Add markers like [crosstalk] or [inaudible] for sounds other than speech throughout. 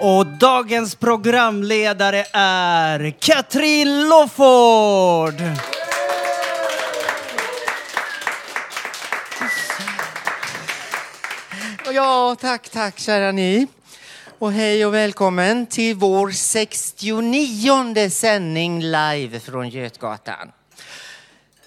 Och dagens programledare är Katrin Lofford. Ja, tack, tack kära ni. Och hej och välkommen till vår 69 sändning live från Götgatan.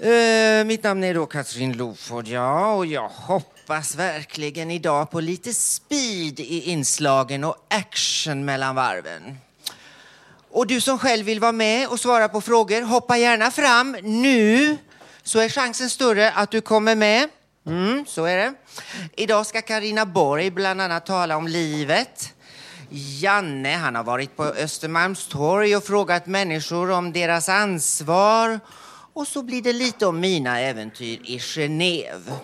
Uh, mitt namn är då Katrin Loford, ja, och jag hoppas hoppas verkligen idag på lite speed i inslagen och action mellan varven. Och du som själv vill vara med och svara på frågor, hoppa gärna fram nu så är chansen större att du kommer med. Mm, så är det. Idag ska Karina Borg bland annat tala om livet. Janne, han har varit på Östermalmstorg och frågat människor om deras ansvar. Och så blir det lite om mina äventyr i Genève.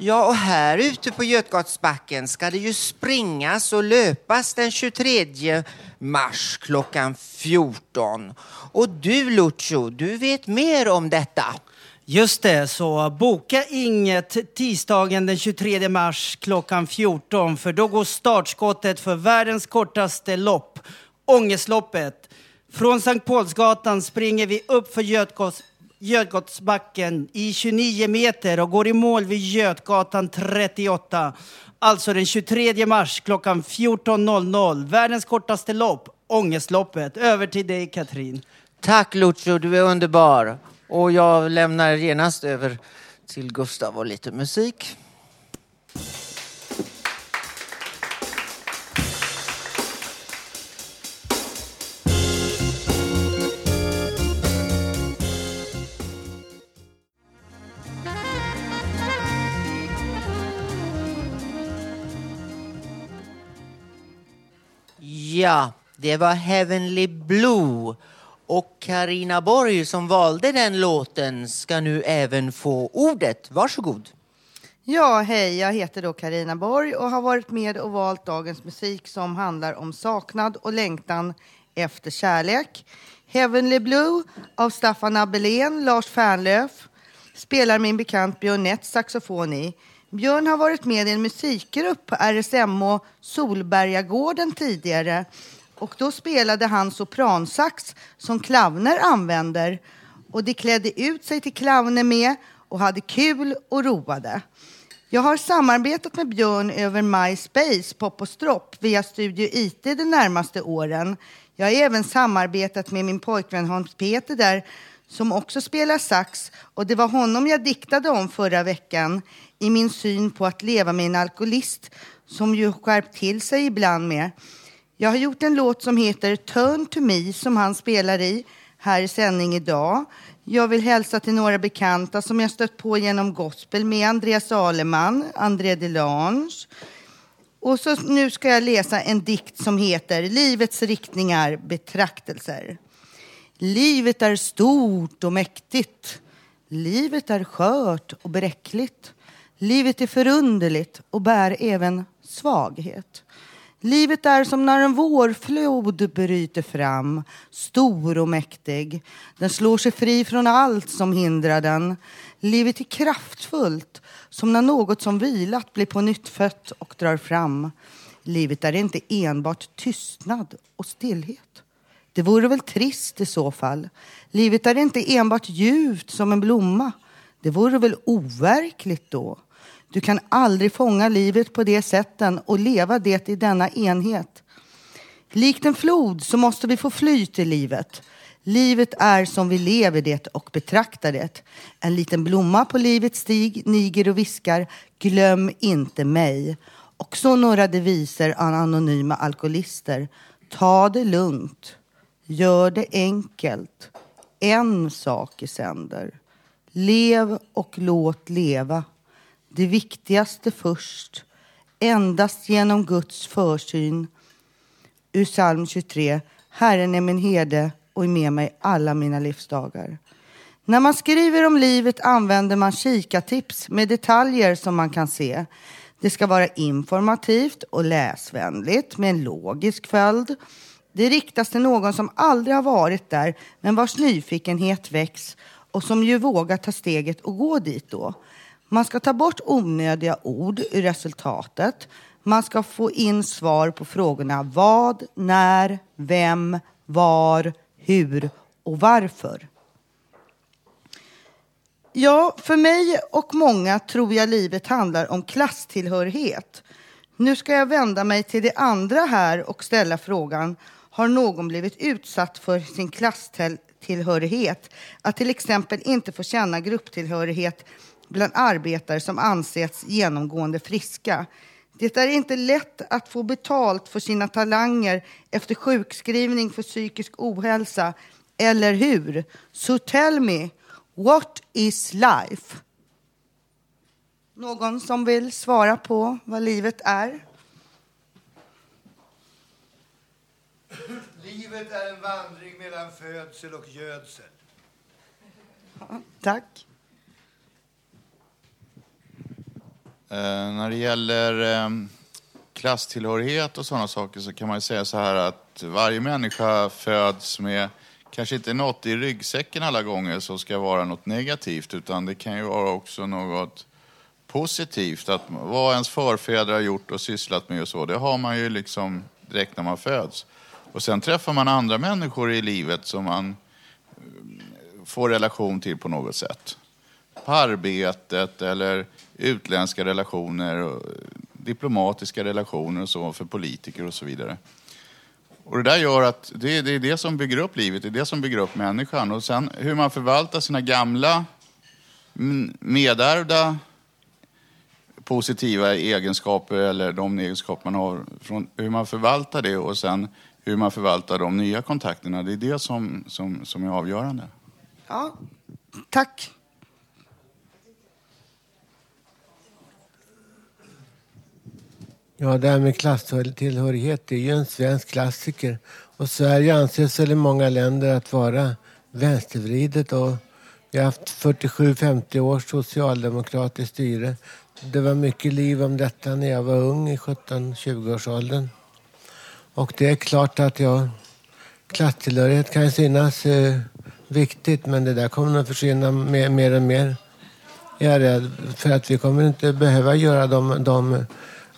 Ja, och här ute på Götgatsbacken ska det ju springas och löpas den 23 mars klockan 14. Och du Lucio, du vet mer om detta. Just det, så boka inget tisdagen den 23 mars klockan 14 för då går startskottet för världens kortaste lopp, Ångestloppet. Från Sankt Paulsgatan springer vi upp för Götgats, Götgatsbacken i 29 meter och går i mål vid Götgatan 38. Alltså den 23 mars klockan 14.00. Världens kortaste lopp, Ångestloppet. Över till dig Katrin. Tack Lucio, du är underbar. Och jag lämnar genast över till Gustav och lite musik. Ja, det var Heavenly Blue. Och Karina Borg som valde den låten ska nu även få ordet. Varsågod. Ja, hej, jag heter då Karina Borg och har varit med och valt dagens musik som handlar om saknad och längtan efter kärlek. Heavenly Blue av Staffan Abelén, Lars Fernlöf spelar min bekant Björnett saxofon i. Björn har varit med i en musikgrupp på RSMH Solbergagården tidigare och då spelade han sopransax som clowner använder och de klädde ut sig till clowner med och hade kul och roade. Jag har samarbetat med Björn över MySpace, Pop och Stropp via Studio IT de närmaste åren. Jag har även samarbetat med min pojkvän Hans Peter där som också spelar sax och det var honom jag diktade om förra veckan i min syn på att leva med en alkoholist som ju skärpt till sig ibland med. Jag har gjort en låt som heter Turn to me som han spelar i här i sändning idag. Jag vill hälsa till några bekanta som jag stött på genom gospel med Andreas Aleman, André Delange. Och så nu ska jag läsa en dikt som heter Livets riktningar betraktelser. Livet är stort och mäktigt. Livet är skört och bräckligt. Livet är förunderligt och bär även svaghet. Livet är som när en vårflod bryter fram, stor och mäktig. Den slår sig fri från allt som hindrar den. Livet är kraftfullt, som när något som vilat blir på nytt fött och drar fram. Livet är inte enbart tystnad och stillhet. Det vore väl trist i så fall. Livet är inte enbart ljuvt som en blomma. Det vore väl overkligt då. Du kan aldrig fånga livet på det sätten och leva det i denna enhet. Likt en flod så måste vi få flyt i livet. Livet är som vi lever det och betraktar det. En liten blomma på livets stig niger och viskar Glöm inte mig. Och så några deviser av anonyma alkoholister. Ta det lugnt. Gör det enkelt. En sak i sänder. Lev och låt leva. Det viktigaste först. Endast genom Guds försyn. Ur psalm 23. Herren är min herde och är med mig alla mina livsdagar. När man skriver om livet använder man kikartips med detaljer som man kan se. Det ska vara informativt och läsvänligt med en logisk följd. Det riktas till någon som aldrig har varit där men vars nyfikenhet väcks och som ju vågar ta steget och gå dit då. Man ska ta bort onödiga ord ur resultatet. Man ska få in svar på frågorna vad, när, vem, var, hur och varför. Ja, för mig och många tror jag livet handlar om klasstillhörighet. Nu ska jag vända mig till de andra här och ställa frågan. Har någon blivit utsatt för sin klasstillhörighet? Att till exempel inte få känna grupptillhörighet bland arbetare som anses genomgående friska. Det är inte lätt att få betalt för sina talanger efter sjukskrivning för psykisk ohälsa, eller hur? So tell me, what is life? Någon som vill svara på vad livet är? Livet är en vandring mellan födsel och gödsel. Ja, tack. Eh, Eh, när det gäller eh, klasstillhörighet och sådana saker så kan man ju säga så här att varje människa föds med kanske inte något i ryggsäcken alla gånger som ska vara något negativt utan det kan ju vara också något positivt. Att vad ens förfäder har gjort och sysslat med och så, det har man ju liksom direkt när man föds. Och sen träffar man andra människor i livet som man eh, får relation till på något sätt. På arbetet eller utländska relationer, och diplomatiska relationer och så för politiker och så vidare. Och det där gör att det, det är det som bygger upp livet, det är det som bygger upp människan. Och sen hur man förvaltar sina gamla medärvda positiva egenskaper eller de egenskaper man har, från hur man förvaltar det och sen hur man förvaltar de nya kontakterna, det är det som, som, som är avgörande. Ja, tack. Ja, det här med klasstillhörighet det är ju en svensk klassiker. Och Sverige anses väl i många länder att vara vänstervridet. Och vi har haft 47-50 års socialdemokratiskt styre. Det var mycket liv om detta när jag var ung i 17-20-årsåldern. Och det är klart att jag, klasstillhörighet kan ju synas eh, viktigt men det där kommer att försvinna mer, mer och mer. Jag är rädd för att vi kommer inte behöva göra de, de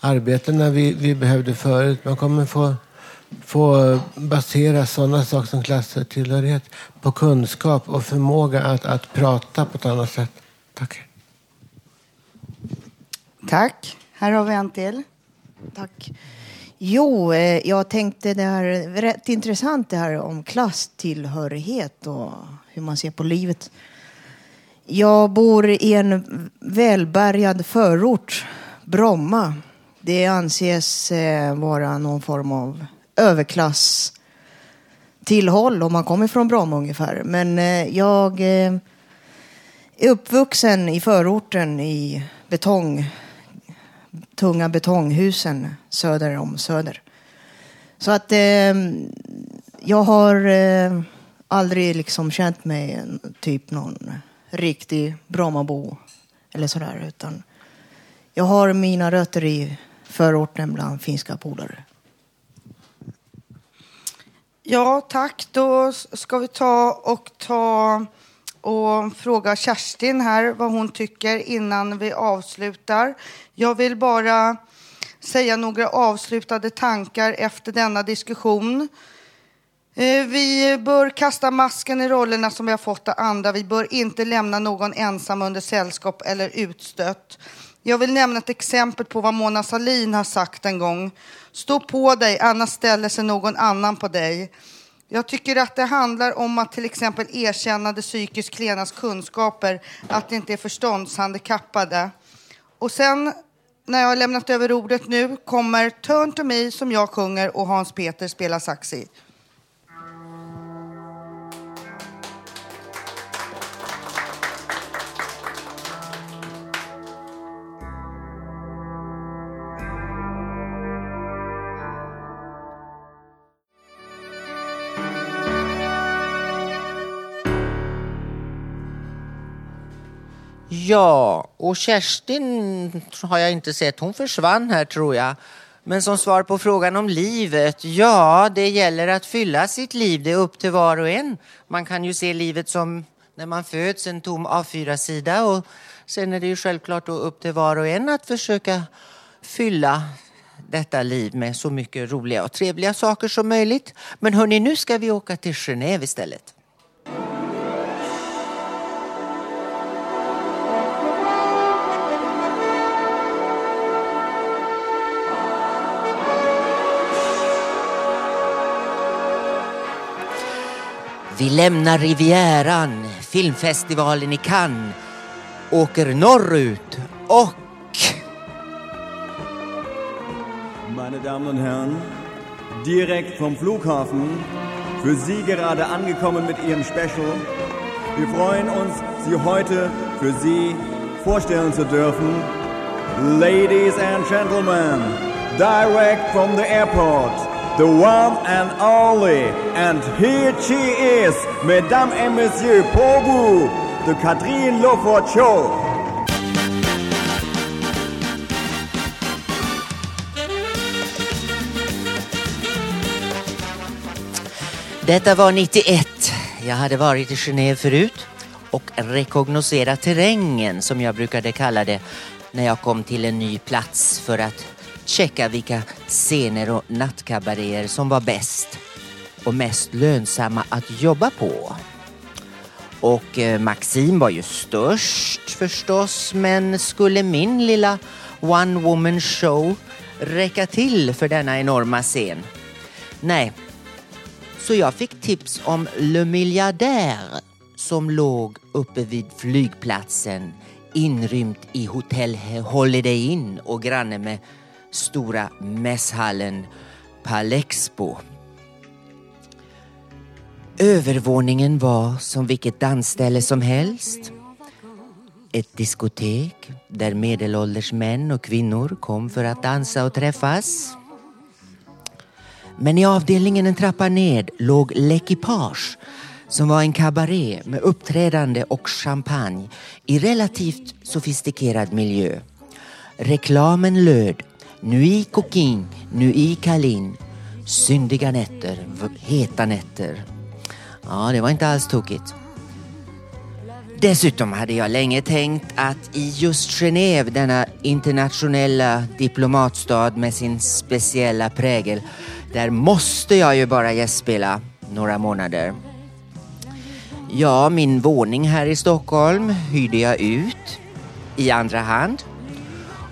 arbetena vi, vi behövde förut. Man kommer få, få basera sådana saker som klasstillhörighet på kunskap och förmåga att, att prata på ett annat sätt. Tack. Tack. Här har vi en till. Tack. Jo, eh, jag tänkte det här rätt intressant det här om klasstillhörighet och hur man ser på livet. Jag bor i en välbärgad förort, Bromma. Det anses eh, vara någon form av överklass tillhåll om man kommer från Bromma ungefär. Men eh, jag eh, är uppvuxen i förorten i betong tunga betonghusen söder om Söder. Så att eh, jag har eh, aldrig liksom känt mig typ någon riktig Brommabo eller sådär. Utan jag har mina rötter i förorten bland finska polare. Ja, tack. Då ska vi ta och ta och fråga Kerstin här vad hon tycker innan vi avslutar. Jag vill bara säga några avslutade tankar efter denna diskussion. Eh, vi bör kasta masken i rollerna som vi har fått av andra. Vi bör inte lämna någon ensam under sällskap eller utstött. Jag vill nämna ett exempel på vad Mona Sahlin har sagt en gång. Stå på dig, annars ställer sig någon annan på dig. Jag tycker att det handlar om att till exempel erkänna de psykiskt klenas kunskaper, att de inte är förståndshandikappade. Och sen när jag har lämnat över ordet nu kommer Turn to me som jag sjunger och Hans Peter spelar sax i. Ja, och Kerstin har jag inte sett. Hon försvann här tror jag. Men som svar på frågan om livet, ja, det gäller att fylla sitt liv. Det är upp till var och en. Man kan ju se livet som när man föds, en tom A4-sida och sen är det ju självklart då upp till var och en att försöka fylla detta liv med så mycket roliga och trevliga saker som möjligt. Men hörni, nu ska vi åka till Genève istället. Vi lämnar Rivieran, filmfestivalen i Cannes, åker norrut och... Meine Damen und Herren, direkt vom Flughafen, für Sie gerade angekommen mit Ihrem Special. Wir freuen uns, Sie heute für Sie vorstellen zu dürfen. Ladies and Gentlemen, direct from the airport, the one and only, and here she is, Mesdames et Messieurs, pour vous, de Catherine Lofort Show. Detta var 91. Jag hade varit i Genève förut och rekognoserat terrängen som jag brukade kalla det när jag kom till en ny plats för att checka vilka scener och nattkabaréer som var bäst och mest lönsamma att jobba på. Och eh, Maxim var ju störst förstås, men skulle min lilla one woman show räcka till för denna enorma scen? Nej, så jag fick tips om Le Milliardaire som låg uppe vid flygplatsen inrymt i hotell Holiday Inn och granne med stora mässhallen Palexpo. Övervåningen var som vilket dansställe som helst. Ett diskotek där medelålders män och kvinnor kom för att dansa och träffas. Men i avdelningen en trappa ned låg L'Equipage som var en kabaré med uppträdande och champagne i relativt sofistikerad miljö. Reklamen löd Nuit coquin, nui kalin. syndiga nätter, heta nätter. Ja, det var inte alls tokigt. Dessutom hade jag länge tänkt att i just Genève, denna internationella diplomatstad med sin speciella prägel, där måste jag ju bara gästspela några månader. Ja, min våning här i Stockholm hyrde jag ut i andra hand.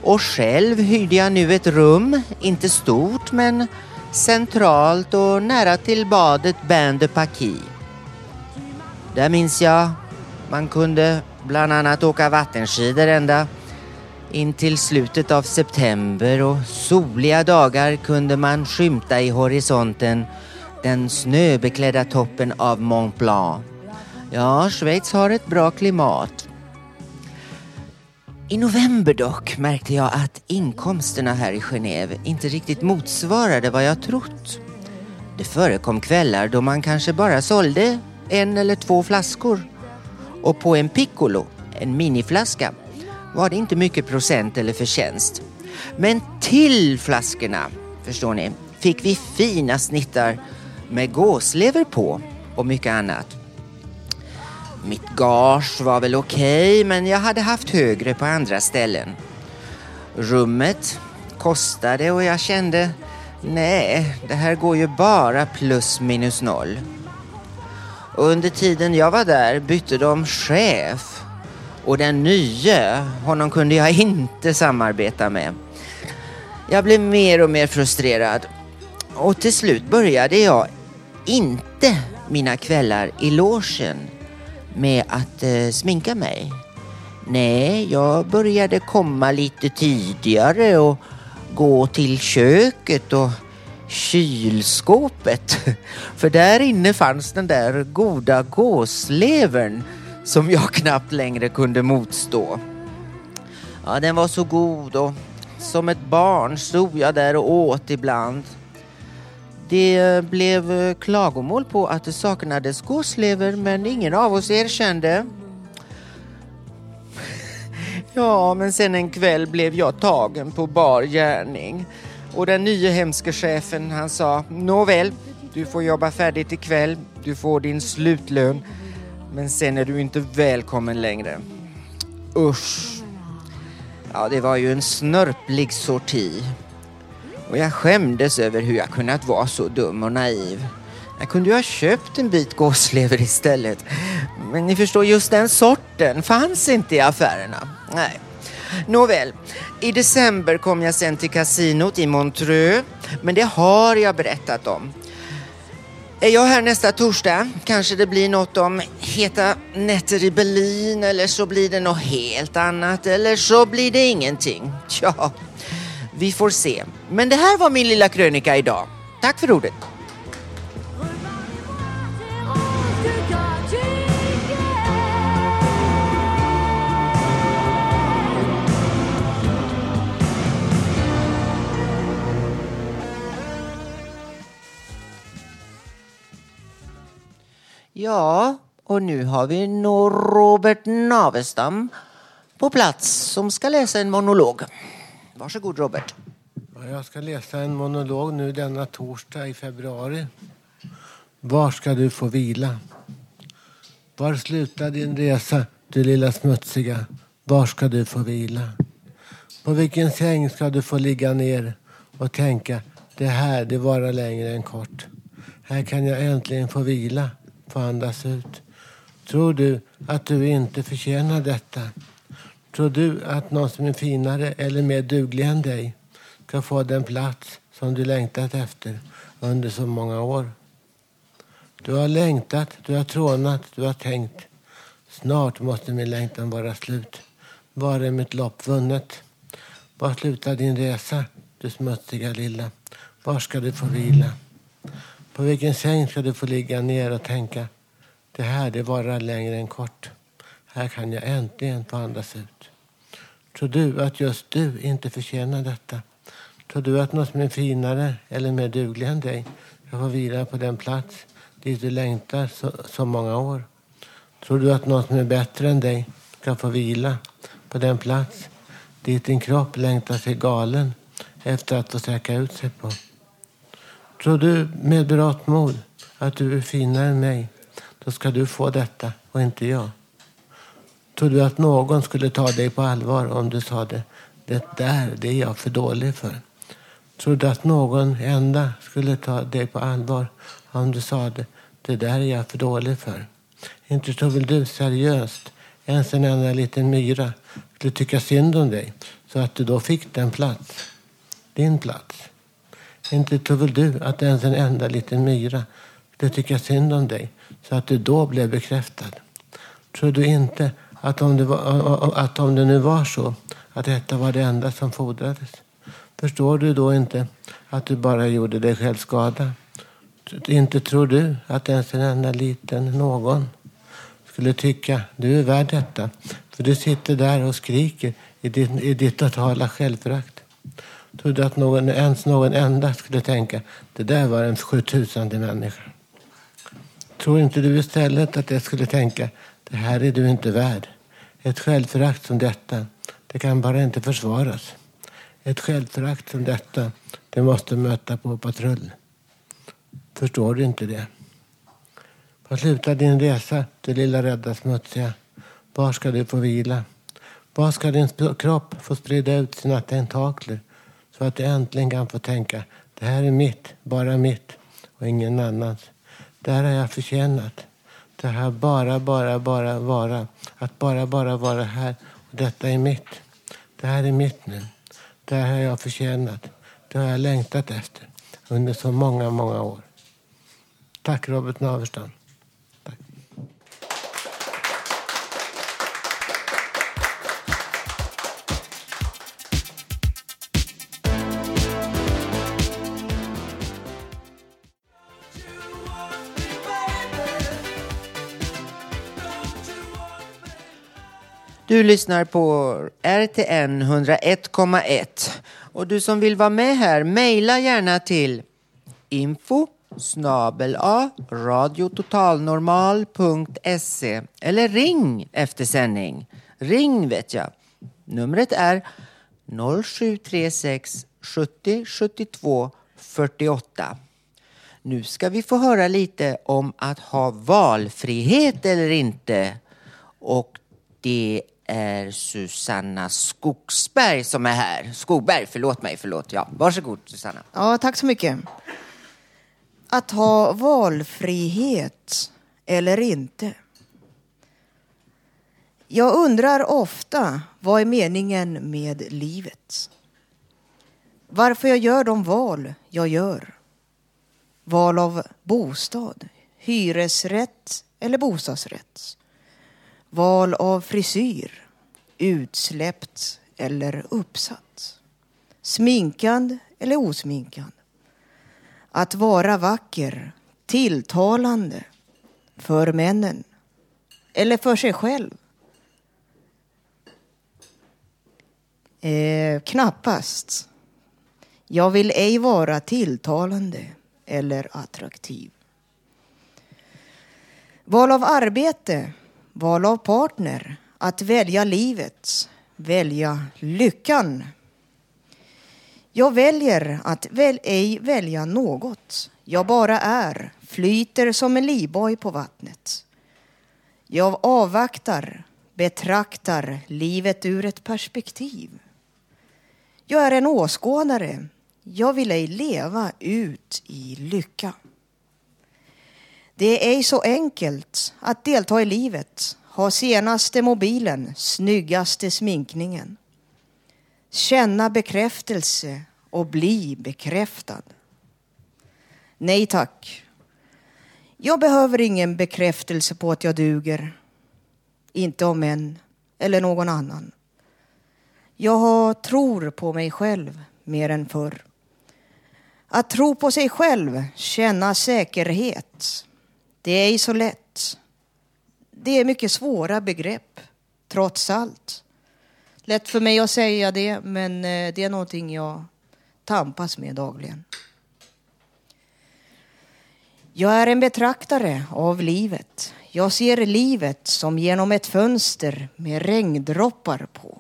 Och själv hyrde jag nu ett rum, inte stort men centralt och nära till badet Bain de Paquis. Där minns jag man kunde bland annat åka vattenskidor ända in till slutet av september och soliga dagar kunde man skymta i horisonten den snöbeklädda toppen av Mont Blanc. Ja, Schweiz har ett bra klimat. I november dock märkte jag att inkomsterna här i Genève inte riktigt motsvarade vad jag trott. Det förekom kvällar då man kanske bara sålde en eller två flaskor. Och på en piccolo, en miniflaska, var det inte mycket procent eller förtjänst. Men till flaskorna, förstår ni, fick vi fina snittar med gåslever på och mycket annat. Mitt gage var väl okej, men jag hade haft högre på andra ställen. Rummet kostade och jag kände, nej, det här går ju bara plus minus noll. Och under tiden jag var där bytte de chef Och den nye, honom kunde jag inte samarbeta med. Jag blev mer och mer frustrerad. Och till slut började jag inte mina kvällar i logen med att eh, sminka mig. Nej, jag började komma lite tidigare och gå till köket och kylskåpet. [laughs] För där inne fanns den där goda gåslevern som jag [laughs] knappt längre kunde motstå. Ja, den var så god och som ett barn stod jag där och åt ibland. Det eh, blev eh, klagomål på att det saknades gåslever men ingen av oss erkände. [laughs] Ja, men sen en kväll blev jag tagen på bar gärning. Och den nya hemske chefen han sa Nåväl, du får jobba färdigt ikväll. Du får din slutlön. Men sen är du inte välkommen längre. Usch. Ja, det var ju en snörplig sorti. Och jag skämdes över hur jag kunnat vara så dum och naiv. Jag kunde ju ha köpt en bit gåslever istället. Men ni förstår, just den sorten fanns inte i affärerna. Nej. Nåväl, i december kom jag sen till kasinot i Montreux. Men det har jag berättat om. Är jag här nästa torsdag kanske det blir något om heta nätter i Berlin eller så blir det något helt annat eller så blir det ingenting. [laughs] Ja, vi får se. Men det här var min lilla krönika idag. Tack för ordet. Ja, och nu har vi Robert Navestam på plats som ska läsa en monolog. Varsågod Robert. Jag ska läsa en monolog nu denna torsdag i februari. Var ska du få vila? Var slutar din resa, du lilla smutsiga? Var ska du få vila? På vilken säng ska du få ligga ner och tänka, det här, det varar längre än kort. Här kan jag äntligen få vila, få andas ut. Tror du att du inte förtjänar detta? Tror du att någon som är finare eller mer duglig än dig ska få den plats som du längtat efter under så många år? Du har längtat, du har trånat, du har tänkt. Snart måste min längtan vara slut. Var är mitt lopp vunnet? Var slutar din resa, du smutsiga lilla? Var ska du få vila? På vilken säng ska du få ligga ner och tänka det här det varar längre än kort. Här kan jag äntligen få andas ut. Tror du att just du inte förtjänar detta? Tror du att något som är finare eller mer duglig än dig ska få vila på den plats dit du längtar så, så många år? Tror du att något som är bättre än dig ska få vila på den plats dit din kropp längtar sig galen efter att få sträcka ut sig på? Tror du med berått mod att du är finare än mig, då ska du få detta och inte jag. Tror du att någon skulle ta dig på allvar om du sa det? Det där, det är jag för dålig för. Tror du att någon enda skulle ta dig på allvar om du sa det? Det där är jag för dålig för. Inte tror väl du seriöst ens en enda liten myra skulle tycka synd om dig så att du då fick den plats. Din plats. Inte tror väl du att ens en enda liten myra skulle tycka synd om dig så att du då blev bekräftad. Tror du inte att om, det var, att om det nu var så att detta var det enda som fordrades förstår du då inte att du bara gjorde dig själv skada? Inte tror du att ens en enda liten någon skulle tycka du är värd detta för du sitter där och skriker i ditt, i ditt totala självförakt. Tror du att någon, ens någon enda skulle tänka det där var en sjutusande människa? Tror inte du istället att jag skulle tänka det här är du inte värd? Ett självförakt som detta, det kan bara inte försvaras. Ett självförakt som detta, det måste möta på patrull. Förstår du inte det? Var slutar din resa, du lilla rädda smutsiga? Var ska du få vila? Var ska din kropp få sprida ut sina tentakler så att du äntligen kan få tänka det här är mitt, bara mitt och ingen annans. Det här har jag förtjänat. Det här bara, bara, bara vara. Att bara, bara vara här. Och detta är mitt. Det här är mitt nu. Det här har jag förtjänat. Det har jag längtat efter under så många, många år. Tack Robert Naverstam. Du lyssnar på RTN 101,1. Och du som vill vara med här, mejla gärna till info snabel a radiototalnormal.se eller ring efter sändning. Ring vet jag. Numret är 0736 70 72 48. Nu ska vi få höra lite om att ha valfrihet eller inte. Och det är Susanna Skogsberg som är här. Skogberg, förlåt mig, förlåt. Ja, varsågod Susanna. Ja, tack så mycket. Att ha valfrihet eller inte. Jag undrar ofta vad är meningen med livet? Varför jag gör de val jag gör? Val av bostad, hyresrätt eller bostadsrätt. Val av frisyr, utsläppt eller uppsatt. Sminkad eller osminkad. Att vara vacker, tilltalande för männen eller för sig själv. Eh, knappast. Jag vill ej vara tilltalande eller attraktiv. Val av arbete, val av partner, att välja livet, välja lyckan. Jag väljer att väl ej välja något. Jag bara är, flyter som en livboj på vattnet. Jag avvaktar, betraktar livet ur ett perspektiv. Jag är en åskådare. Jag vill ej leva ut i lycka. Det är ej så enkelt att delta i livet, ha senaste mobilen, snyggaste sminkningen. Känna bekräftelse och bli bekräftad. Nej tack. Jag behöver ingen bekräftelse på att jag duger. Inte av män eller någon annan. Jag tror på mig själv mer än förr. Att tro på sig själv, känna säkerhet. Det är ej så lätt. Det är mycket svåra begrepp, trots allt. Lätt för mig att säga det, men eh, det är någonting jag tampas med dagligen. Jag är en betraktare av livet. Jag ser livet som genom ett fönster med regndroppar på.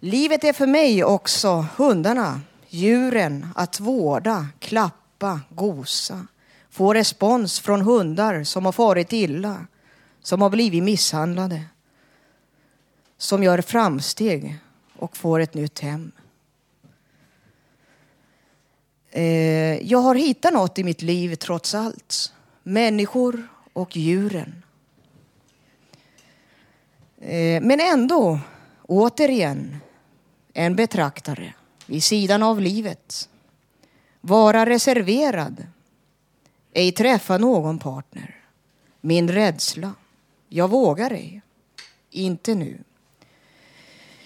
Livet är för mig också hundarna, djuren att vårda, klappa, gosa. Få respons från hundar som har farit illa, som har blivit misshandlade. Som gör framsteg och får ett nytt hem. Eh, jag har hittat något i mitt liv trots allt. Människor och djuren. Eh, men ändå, återigen, en betraktare vid sidan av livet. Vara reserverad. Ej träffa någon partner. Min rädsla. Jag vågar ej. Inte nu.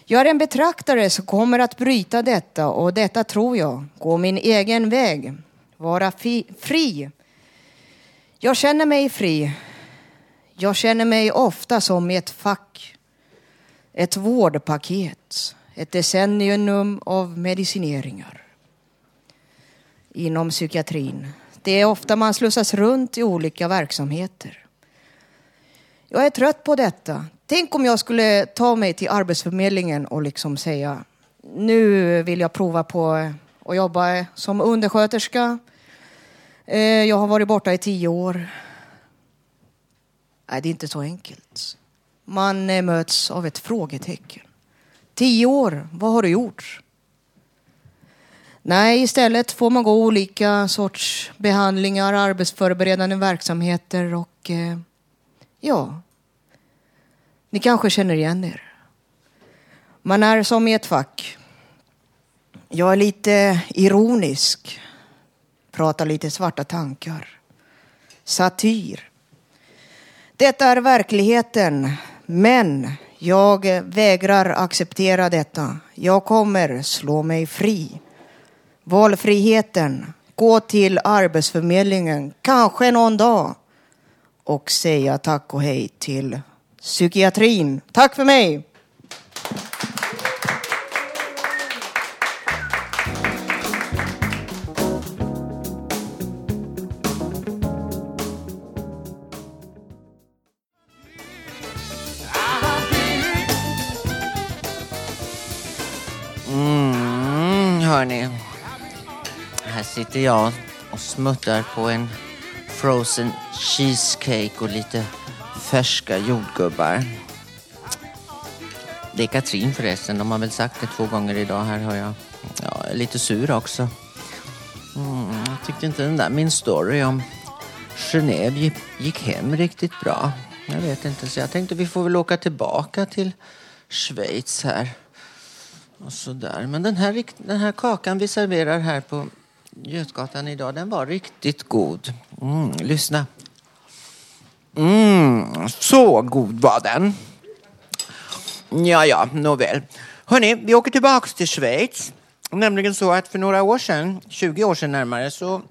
Jag är en betraktare som kommer att bryta detta och detta tror jag, gå min egen väg, vara fri. Jag känner mig fri. Jag känner mig ofta som i ett fack, ett vårdpaket, ett decennium av medicineringar inom psykiatrin. Det är ofta man slussas runt i olika verksamheter. Jag är trött på detta. Tänk om jag skulle ta mig till Arbetsförmedlingen och liksom säga nu vill jag prova på att jobba som undersköterska. Eh, jag har varit borta i tio år. Nej, det är inte så enkelt. Man eh, möts av ett frågetecken. Tio år, vad har du gjort? Nej, istället får man gå olika sorts behandlingar, arbetsförberedande verksamheter och eh, ja, ni kanske känner igen er. Man är som i ett fack. Jag är lite ironisk, pratar lite svarta tankar, satir. Detta är verkligheten, men jag vägrar acceptera detta. Jag kommer slå mig fri. Valfriheten, gå till Arbetsförmedlingen, kanske någon dag och säga tack och hej till psykiatrin. Tack för mig! Sitter jag och smuttar på en frozen cheesecake och lite färska jordgubbar. Det är Katrin förresten. De har väl sagt det två gånger idag. Här hör jag. Ja, jag är lite sur också. Mm, jag tyckte inte den där min story om Genève gick, hem riktigt bra. Jag vet inte, så jag tänkte vi får väl åka tillbaka till Schweiz här. Och sådär. Men den här, den här kakan vi serverar här på Götgatan idag, den var riktigt god. Mm, lyssna. Mm, så god var den. Ja, ja, nåväl. Hörni, vi åker tillbaks till Schweiz. Nämligen så att för några år sedan, 20 år sedan närmare, så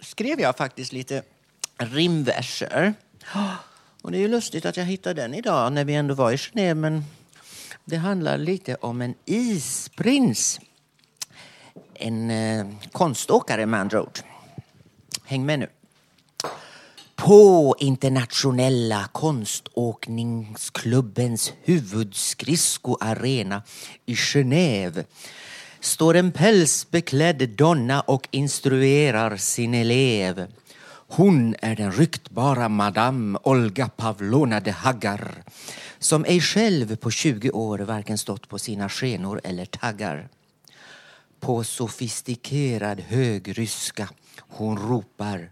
skrev jag faktiskt lite rimverser. Och det är ju lustigt att jag hittade den idag när vi ändå var i Genève, men det handlar lite om en isprins. En eh, konståkare med andra ord. Häng med nu. På internationella konståkningsklubbens huvudskridskoarena i Genève står en pälsbeklädd donna och instruerar sin elev. Hon är den ryktbara madame Olga Pavlona de Haggar som ej själv på 20 år varken stått på sina skenor eller taggar. På sofistikerad högryska hon ropar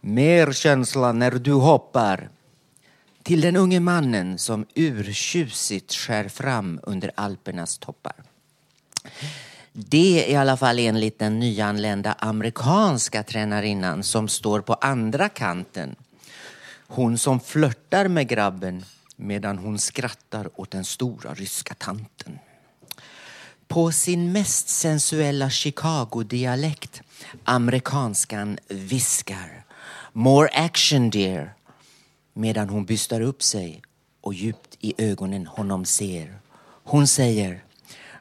Mer känsla när du hoppar till den unge mannen som urtjusigt skär fram under Alpernas toppar. Det är i alla fall enligt den nyanlända amerikanska tränarinnan som står på andra kanten. Hon som flörtar med grabben medan hon skrattar åt den stora ryska tanten. På sin mest sensuella Chicago-dialekt amerikanskan viskar More action dear medan hon bystar upp sig och djupt i ögonen honom ser. Hon säger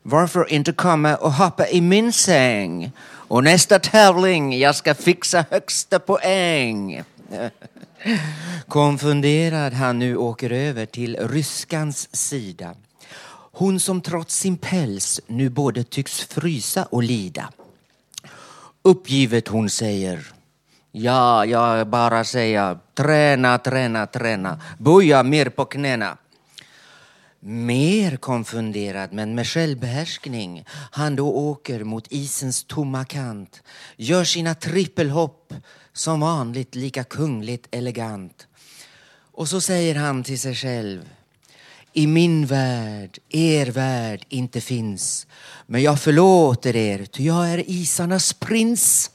Varför inte komma och hoppa i min säng? Och nästa tävling, jag ska fixa högsta poäng. [laughs] Konfunderad han nu åker över till ryskans sida. Hon som trots sin päls nu både tycks frysa och lida. Uppgivet hon säger Ja, jag bara säger träna, träna, träna. Böja mer på knäna. Mer konfunderad men med självbehärskning han då åker mot isens tomma kant gör sina trippelhopp som vanligt lika kungligt elegant. Och så säger han till sig själv i min värld, er värld inte finns men jag förlåter er ty jag är isarnas prins.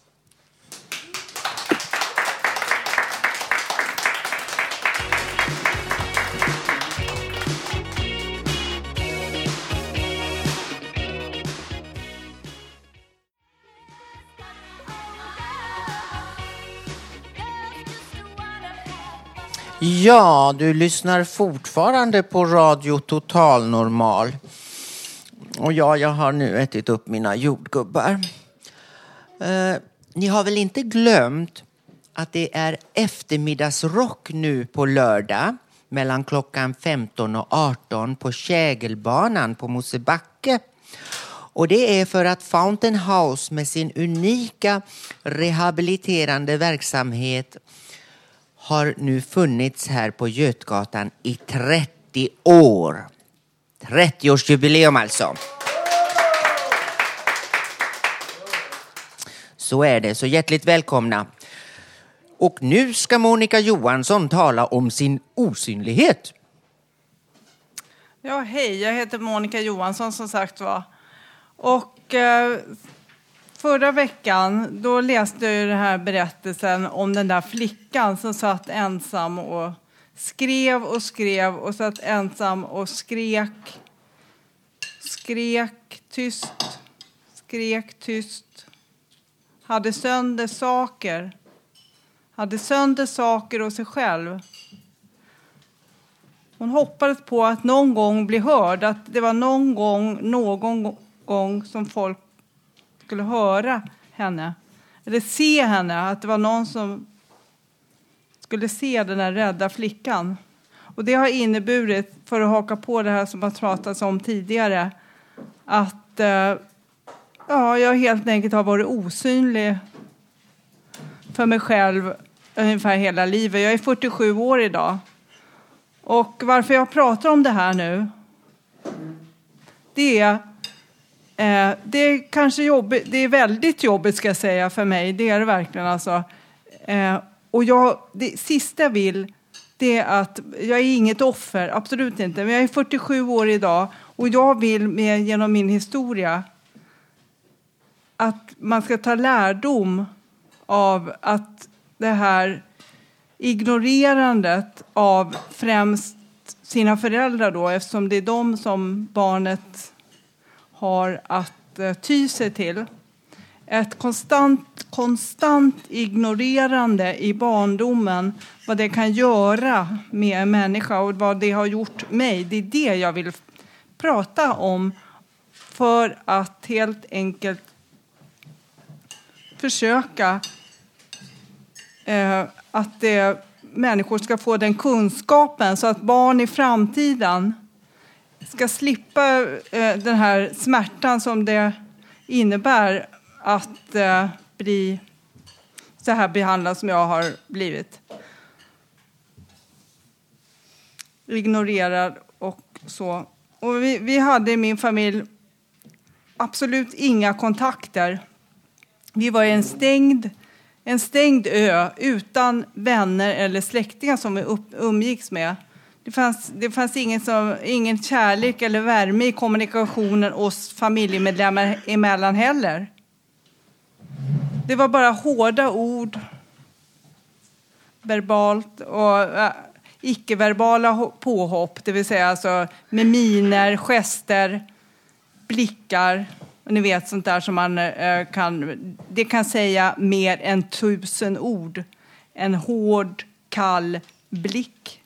Ja, du lyssnar fortfarande på Radio Total Normal. Och ja, jag har nu ätit upp mina jordgubbar. Eh, ni har väl inte glömt att det är eftermiddagsrock nu på lördag mellan klockan 15 och 18 på Kägelbanan på Mosebacke. Och det är för att Fountain House med sin unika rehabiliterande verksamhet har nu funnits här på Götgatan i 30 år. 30-årsjubileum alltså. Så är det, så hjärtligt välkomna. Och nu ska Monica Johansson tala om sin osynlighet. Ja, hej, jag heter Monica Johansson som sagt var. Och eh, förra veckan då läste jag den här berättelsen om den där flickan som satt ensam och skrev och skrev och satt ensam och skrek. Skrek tyst, skrek tyst. Hade sönder saker. Hade sönder saker och sig själv. Hon hoppades på att någon gång bli hörd, att det var någon gång, någon gång som folk skulle höra henne. Eller se henne, att det var någon som skulle se den här rädda flickan. Och det har inneburit, för att haka på det här som har pratats om tidigare, att eh, ja, jag helt enkelt har varit osynlig för mig själv ungefär hela livet. Jag är 47 år idag. Och varför jag pratar om det här nu, det är eh, det är kanske jobbigt, det är väldigt jobbigt ska jag säga för mig, det är det verkligen alltså. Eh, och jag, det sista jag vill, det är att, jag är inget offer, absolut inte, men jag är 47 år idag och jag vill med, genom min historia att man ska ta lärdom av att det här ignorerandet av främst sina föräldrar då, eftersom det är de som barnet har att eh, ty sig till. Ett konstant, konstant ignorerande i barndomen, vad det kan göra med en människa och vad det har gjort mig. Det är det jag vill prata om för att helt enkelt försöka eh, att det, människor ska få den kunskapen så att barn i framtiden ska slippa eh, den här smärtan som det innebär att eh, bli så här behandlad som jag har blivit. Ignorerad och så. Och vi, vi hade i min familj absolut inga kontakter. Vi var en stängd en stängd ö utan vänner eller släktingar som vi upp, umgicks med. Det fanns, det fanns ingen, som, ingen kärlek eller värme i kommunikationen oss familjemedlemmar emellan heller. Det var bara hårda ord, verbalt och äh, icke-verbala påhopp, det vill säga alltså med miner, gester, blickar ni vet sånt där som man äh, kan, det kan säga mer än tusen ord. En hård, kall blick.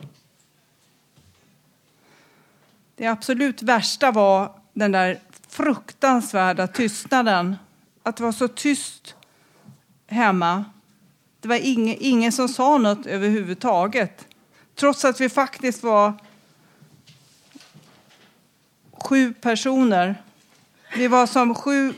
Det absolut värsta var den där fruktansvärda tystnaden. Att det var så tyst hemma. Det var ingen, ingen som sa något överhuvudtaget. Trots att vi faktiskt var sju personer vi var som sju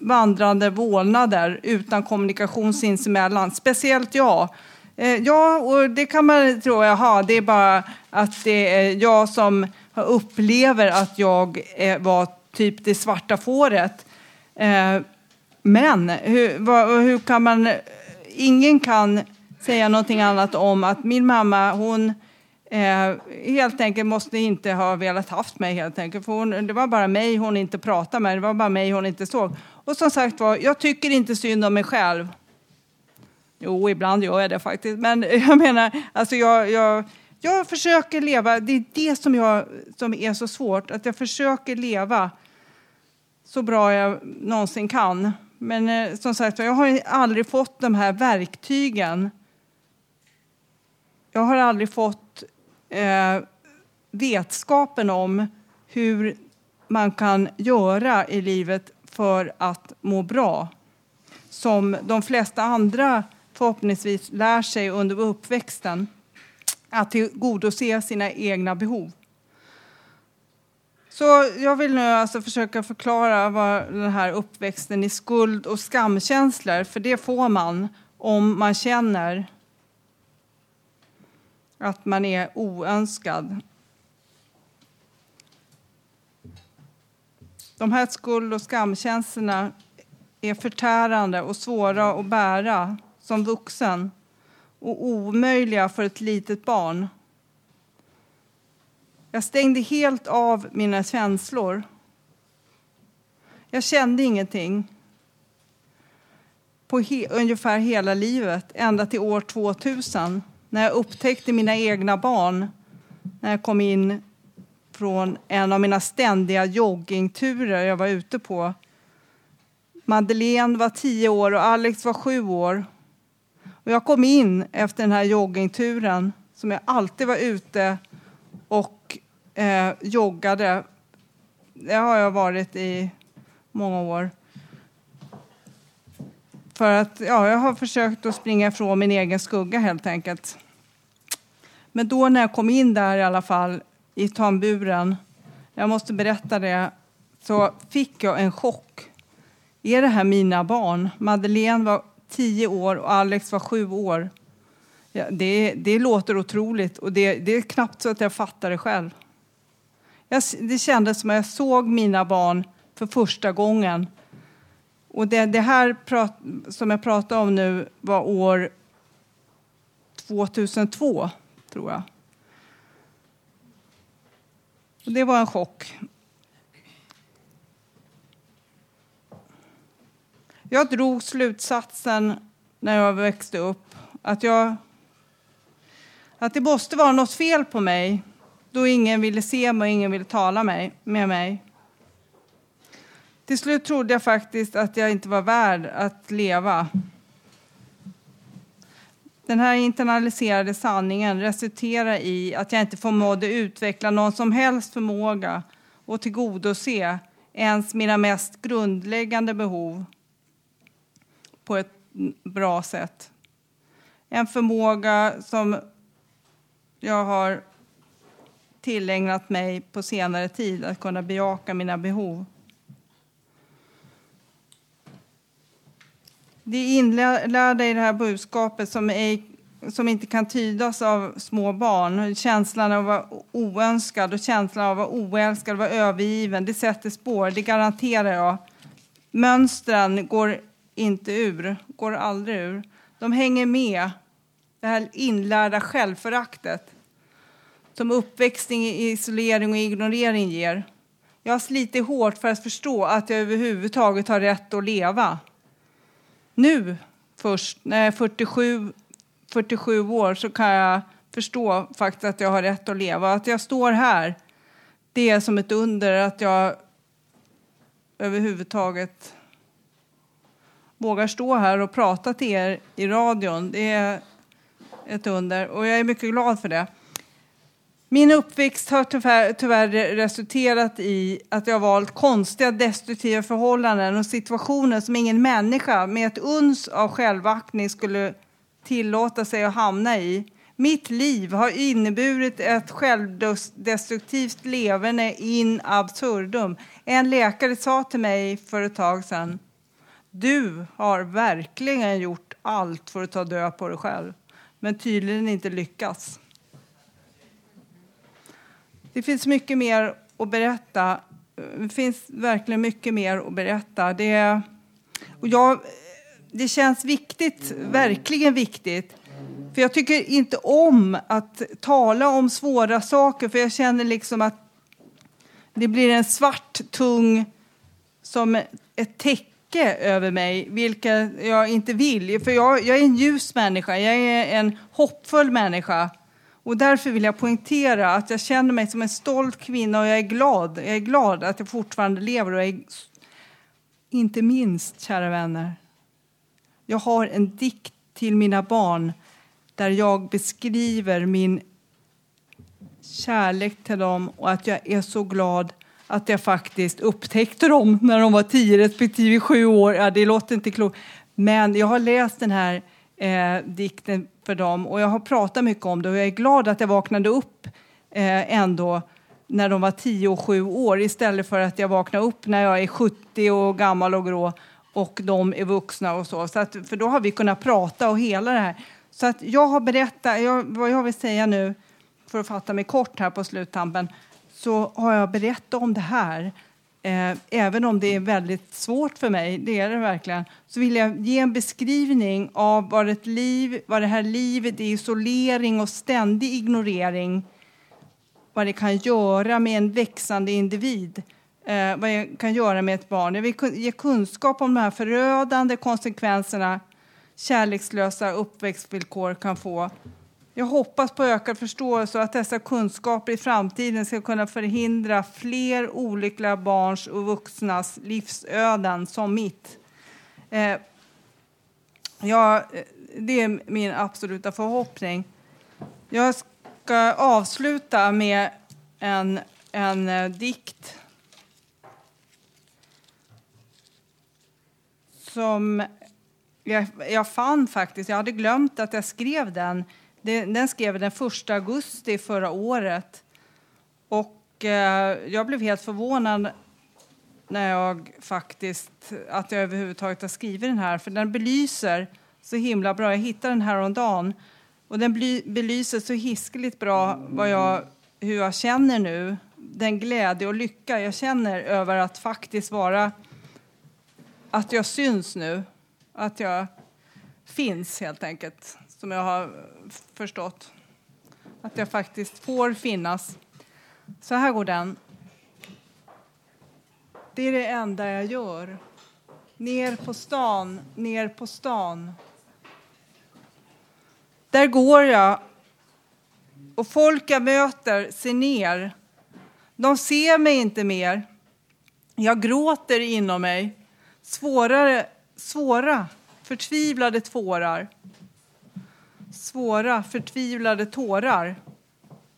vandrande vålnader utan kommunikation sinsemellan. Speciellt jag. Eh, ja, och det kan man tro, jaha, det är bara att det är jag som upplever att jag eh, var typ det svarta fåret. Eh, men hur, hur kan man... Ingen kan säga någonting annat om att min mamma, hon Eh, helt enkelt måste inte ha velat haft mig helt enkelt. För hon, det var bara mig hon inte pratade med, det var bara mig hon inte såg. Och som sagt var, jag tycker inte synd om mig själv. Jo, ibland gör jag det faktiskt. Men [laughs] jag menar, alltså jag, jag, jag försöker leva, det är det som, jag, som är så svårt, att jag försöker leva så bra jag någonsin kan. Men eh, som sagt jag har aldrig fått de här verktygen. Jag har aldrig fått eh, vetskapen om hur man kan göra i livet för att må bra. Som de flesta andra förhoppningsvis lär sig under uppväxten. Att tillgodose sina egna behov. Så jag vill nu alltså försöka förklara vad den här uppväxten i skuld och skamkänslor, för det får man om man känner att man är oönskad. De här skuld och skamkänslorna är förtärande och svåra att bära som vuxen och omöjliga för ett litet barn. Jag stängde helt av mina känslor. Jag kände ingenting på he ungefär hela livet, ända till år 2000 när jag upptäckte mina egna barn när jag kom in från en av mina ständiga joggingturer jag var ute på. Madeleine var tio år och Alex var sju år. Och jag kom in efter den här joggingturen som jag alltid var ute och eh, joggade. Det har jag varit i många år. För att ja, jag har försökt att springa ifrån min egen skugga helt enkelt. Men då när jag kom in där i alla fall i tamburen, jag måste berätta det, så fick jag en chock. Är det här mina barn? Madeleine var tio år och Alex var sju år. Ja, det, det låter otroligt och det, det är knappt så att jag fattar det själv. Jag, det kändes som att jag såg mina barn för första gången. Och det, det här prat, som jag pratar om nu var år 2002, tror jag. Och det var en chock. Jag drog slutsatsen när jag växte upp att, jag, att det måste vara något fel på mig då ingen ville se mig och ingen ville tala med mig. Till slut trodde jag faktiskt att jag inte var värd att leva. Den här internaliserade sanningen resulterar i att jag inte förmådde utveckla någon som helst förmåga att tillgodose ens mina mest grundläggande behov på ett bra sätt. En förmåga som jag har tillägnat mig på senare tid, att kunna bejaka mina behov. Det inlärda i det här budskapet som, är, som inte kan tydas av små barn. Känslan av att vara oönskad och känslan av att vara oälskad och vara övergiven, det sätter spår, det garanterar jag. Mönstren går inte ur, går aldrig ur. De hänger med, det här inlärda självföraktet som uppväxting i isolering och ignorering ger. Jag har slitit hårt för att förstå att jag överhuvudtaget har rätt att leva. Nu först, när jag är 47, 47 år, så kan jag förstå faktiskt att jag har rätt att leva. Att jag står här, det är som ett under att jag överhuvudtaget vågar stå här och prata till er i radion. Det är ett under och jag är mycket glad för det. Min uppväxt har tyvärr, tyvärr resulterat i att jag valt konstiga destruktiva förhållanden och situationer som ingen människa med ett uns av självaktning skulle tillåta sig att hamna i. Mitt liv har inneburit ett självdestruktivt leverne in absurdum. En läkare sa till mig för ett tag sedan du har verkligen gjort allt för att ta död på dig själv, men tydligen inte lyckats. Det finns mycket mer att berätta. Det finns verkligen mycket mer att berätta. Det, och jag, det känns viktigt, verkligen viktigt. För jag tycker inte om att tala om svåra saker, för jag känner liksom att det blir en svart, tung, som ett täcke över mig, vilket jag inte vill. För jag, jag är en ljus människa, jag är en hoppfull människa. Och därför vill jag poängtera att jag känner mig som en stolt kvinna och jag är glad. Jag är glad att jag fortfarande lever och är, inte minst, kära vänner, jag har en dikt till mina barn där jag beskriver min kärlek till dem och att jag är så glad att jag faktiskt upptäckte dem när de var tio respektive sju år. Ja, det låter inte klokt. Men jag har läst den här eh, dikten för dem och jag har pratat mycket om det och jag är glad att jag vaknade upp eh, ändå när de var tio och sju år istället för att jag vaknar upp när jag är 70 och gammal och grå och de är vuxna och så. så att, för då har vi kunnat prata och hela det här. Så att jag har berättat, jag, vad jag vill säga nu, för att fatta mig kort här på sluttampen, så har jag berättat om det här eh, även om det är väldigt svårt för mig, det är det verkligen, så vill jag ge en beskrivning av vad, ett liv, vad det här livet i isolering och ständig ignorering, vad det kan göra med en växande individ. Eh, vad det kan göra med ett barn. Jag vill ge kunskap om de här förödande konsekvenserna kärlekslösa uppväxtvillkor kan få. Jag hoppas på ökad förståelse och att dessa kunskaper i framtiden ska kunna förhindra fler olyckliga barns och vuxnas livsöden som mitt. Eh, ja, eh, det är min absoluta förhoppning. Jag ska avsluta med en, en eh, dikt som jag, jag fann faktiskt, jag hade glömt att jag skrev den. Den skrev den 1 augusti förra året. Och eh, jag blev helt förvånad när jag faktiskt, att jag överhuvudtaget har skrivit den här. För den belyser så himla bra. Jag hittade den här om dagen. Och den belyser så hiskeligt bra vad jag, hur jag känner nu. Den glädje och lycka jag känner över att faktiskt vara, att jag syns nu att jag finns helt enkelt, som jag har förstått. Att jag faktiskt får finnas. Så här går den. Det är det enda jag gör. Ner på stan, ner på stan. Där går jag och folk jag möter ser ner. De ser mig inte mer. Jag gråter inom mig. Svårare svåra, förtvivlade tårar. Svåra, förtvivlade tårar.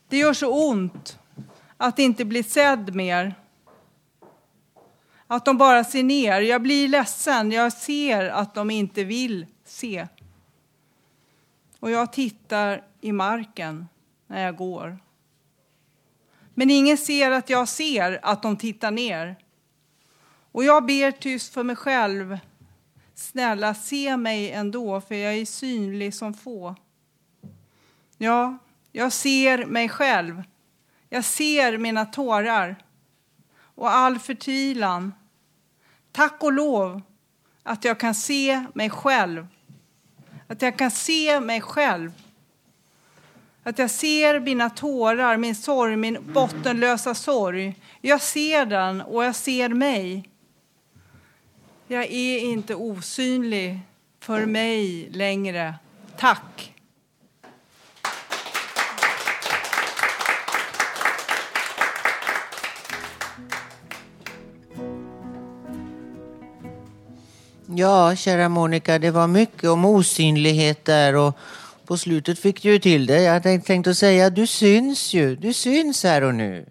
Det gör så ont att inte bli sedd mer. Att de bara ser ner. Jag blir ledsen. Jag ser att de inte vill se. Och jag tittar i marken när jag går. Men ingen ser att jag ser att de tittar ner. Och jag ber tyst för mig själv Snälla, se mig ändå, för jag är synlig som få. Ja, jag ser mig själv. Jag ser mina tårar och all förtvivlan. Tack och lov att jag kan se mig själv. Att jag kan se mig själv. Att jag ser mina tårar, min sorg, min bottenlösa sorg. Jag ser den och jag ser mig. Jag är inte osynlig för mig längre. Tack. Ja, kära Monica, det var mycket om osynlighet där och på slutet fick du ju till det. Jag hade tänkt att säga, du syns ju. Du syns här och nu.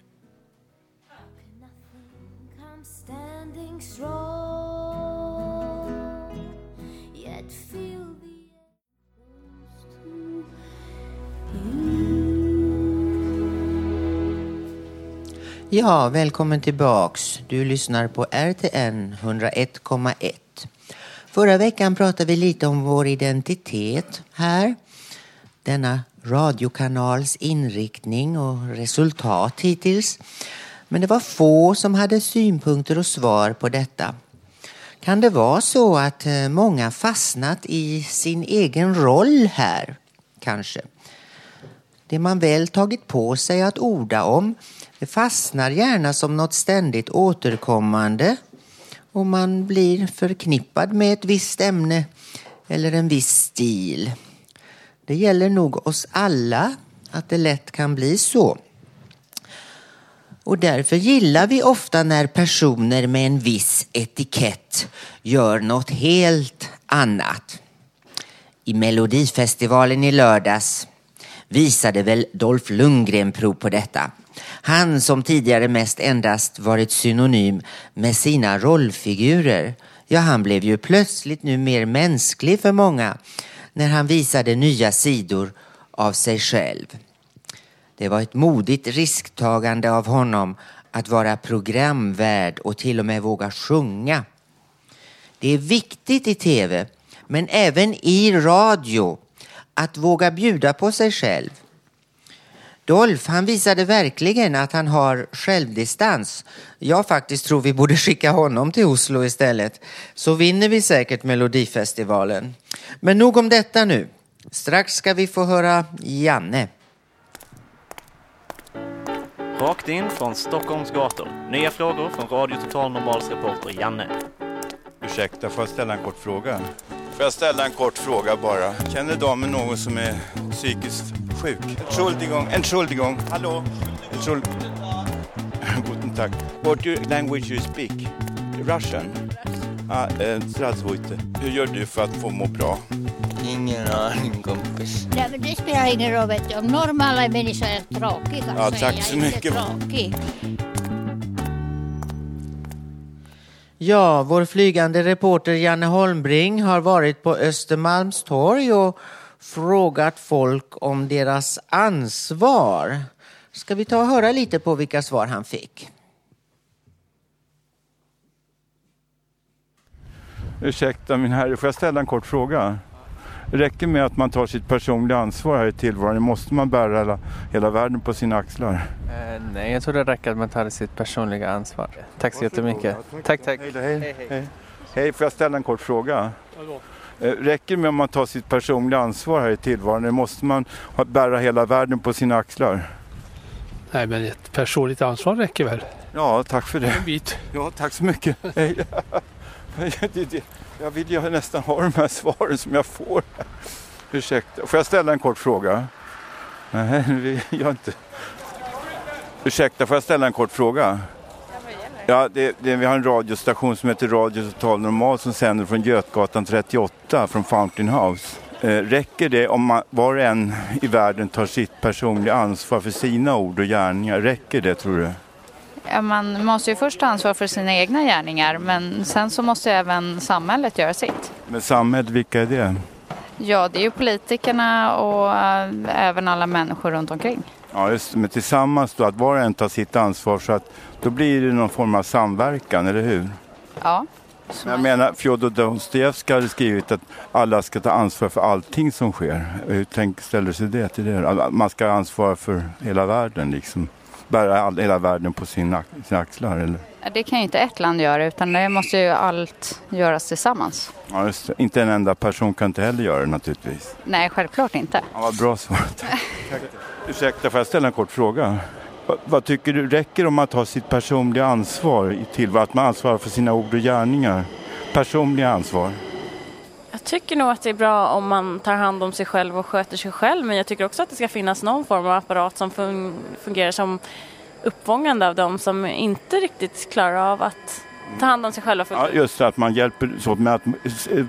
Ja, välkommen tillbaks. Du lyssnar på RTN 101,1. Förra veckan pratade vi lite om vår identitet här. Denna radiokanals inriktning och resultat hittills. Men det var få som hade synpunkter och svar på detta. Kan det vara så att eh, många fastnat i sin egen roll här, kanske? Det man väl tagit på sig att orda om det fastnar gärna som något ständigt återkommande och man blir förknippad med ett visst ämne eller en viss stil. Det gäller nog oss alla att det lätt kan bli så. Och därför gillar vi ofta när personer med en viss etikett gör något helt annat. I Melodifestivalen i lördags visade väl Dolph Lundgren prov på detta. Han som tidigare mest endast varit synonym med sina rollfigurer. Ja, han blev ju plötsligt nu mer mänsklig för många när han visade nya sidor av sig själv. Det var ett modigt risktagande av honom att vara programvärd och till och med våga sjunga. Det är viktigt i tv, men även i radio, att våga bjuda på sig själv Dolph, han visade verkligen att han har självdistans. Jag faktiskt tror vi borde [laughs] skicka honom till Oslo istället. Så vinner vi säkert Melodifestivalen. Men nog om detta nu. Strax ska vi få höra Janne. Rakt in från Stockholms gator. Nya frågor från Radio Total Normals reporter Janne. Ursäkta, får jag ställa en kort fråga? Får jag ställa en kort fråga bara? Känner damen någon som är psykiskt sjuk? Entschuldigung, Entschuldigung, hallå? Entschuld... Guten Tag. What language you speak? Russian? Ah, eh. Hur gör du för att få må bra? Ingen aning kompis. Nej, men det spelar ingen roll. Vet du. Om normala människor är tråkiga Ja, så är tack jag så inte mycket. tråkig. Ja, vår flygande reporter Janne Holmbring har varit på Östermalmstorg och frågat folk om deras ansvar. Ska vi ta och höra lite på vilka svar han fick? Ursäkta min herre, får jag ställa en kort fråga? Det räcker med att man tar sitt personliga ansvar här i tillvaron. Måste man bära hela, hela världen på sina axlar? Eh, nej, jag tror det räcker att man tar sitt personliga ansvar. Tack så jättemycket. Tack, tack. Hej, hej, hej. Hej, får jag ställa en kort fråga? Eh, Räcker det med att man tar sitt personliga ansvar här i tillvaron? Eller måste man bära hela världen på sina axlar? Nej, men ett personligt ansvar räcker väl? Ja, tack för det. En bit. Ja, tack så mycket. [laughs] Jag vill ju nästan ha de här svaren som jag får. Ursäkta, får jag ställa en kort fråga? Nej, gör inte. Ursäkta, får jag ställa en kort fråga? Ja, det, det, vi har en radiostation som heter Radio Total Normal som sänder från Götgatan 38 från Fountain House. Eh, räcker det om man, var och en i världen tar sitt personliga ansvar för sina ord och gärningar? Räcker det tror du? Ja, man måste ju först ta ansvar för sina egna gärningar men sen så måste även samhället göra sitt. Men samhället, vilka är det? Ja, det är ju politikerna och äh, även alla människor runt omkring. Ja, just. Men tillsammans då, att var och en tar sitt ansvar så att då blir det någon form av samverkan, eller hur? Ja. Men jag menar, Fjodor Dostojevskij hade skrivit att alla ska ta ansvar för allting som sker. Hur tänk, ställer sig det till det? Att Man ska ansvara för hela världen, liksom. Bära all, hela världen på sina, sina axlar, eller? Det kan ju inte ett land göra utan det måste ju allt göras tillsammans. Ja, just det. Inte en enda person kan inte heller göra det naturligtvis. Nej, självklart inte. Ja, vad bra svar. [laughs] Ursäkta, får jag ställa en kort fråga? Vad, vad tycker du räcker om att ha sitt personliga ansvar till att man ansvarar för sina ord och gärningar? Personliga ansvar. Jag tycker nog att det är bra om man tar hand om sig själv och sköter sig själv men jag tycker också att det ska finnas någon form av apparat som fun- fungerar som uppfångande av dem som inte riktigt klarar av att ta hand om sig själva Ja, just det, att man hjälper så med att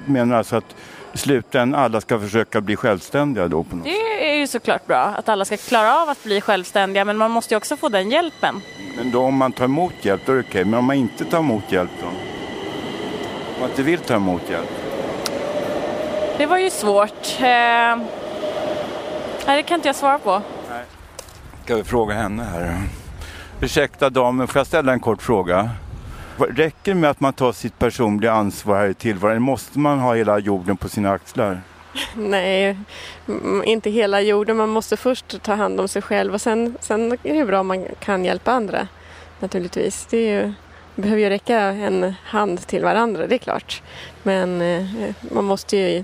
menar alltså att i slutändan alla ska försöka bli självständiga då på något Det är ju såklart bra att alla ska klara av att bli självständiga men man måste ju också få den hjälpen. Men då om man tar emot hjälp då är det okej, men om man inte tar emot hjälp då? Om man inte vill ta emot hjälp? Det var ju svårt. Eh... Nej, det kan inte jag svara på. Ska vi fråga henne här? Ursäkta damen, får jag ställa en kort fråga? Räcker det med att man tar sitt personliga ansvar här i tillvaron? Eller Måste man ha hela jorden på sina axlar? Nej, inte hela jorden. Man måste först ta hand om sig själv och sen, sen är det bra om man kan hjälpa andra. Naturligtvis. Det, är ju, behöver ju räcka en hand till varandra, det är klart. Men eh, man måste ju...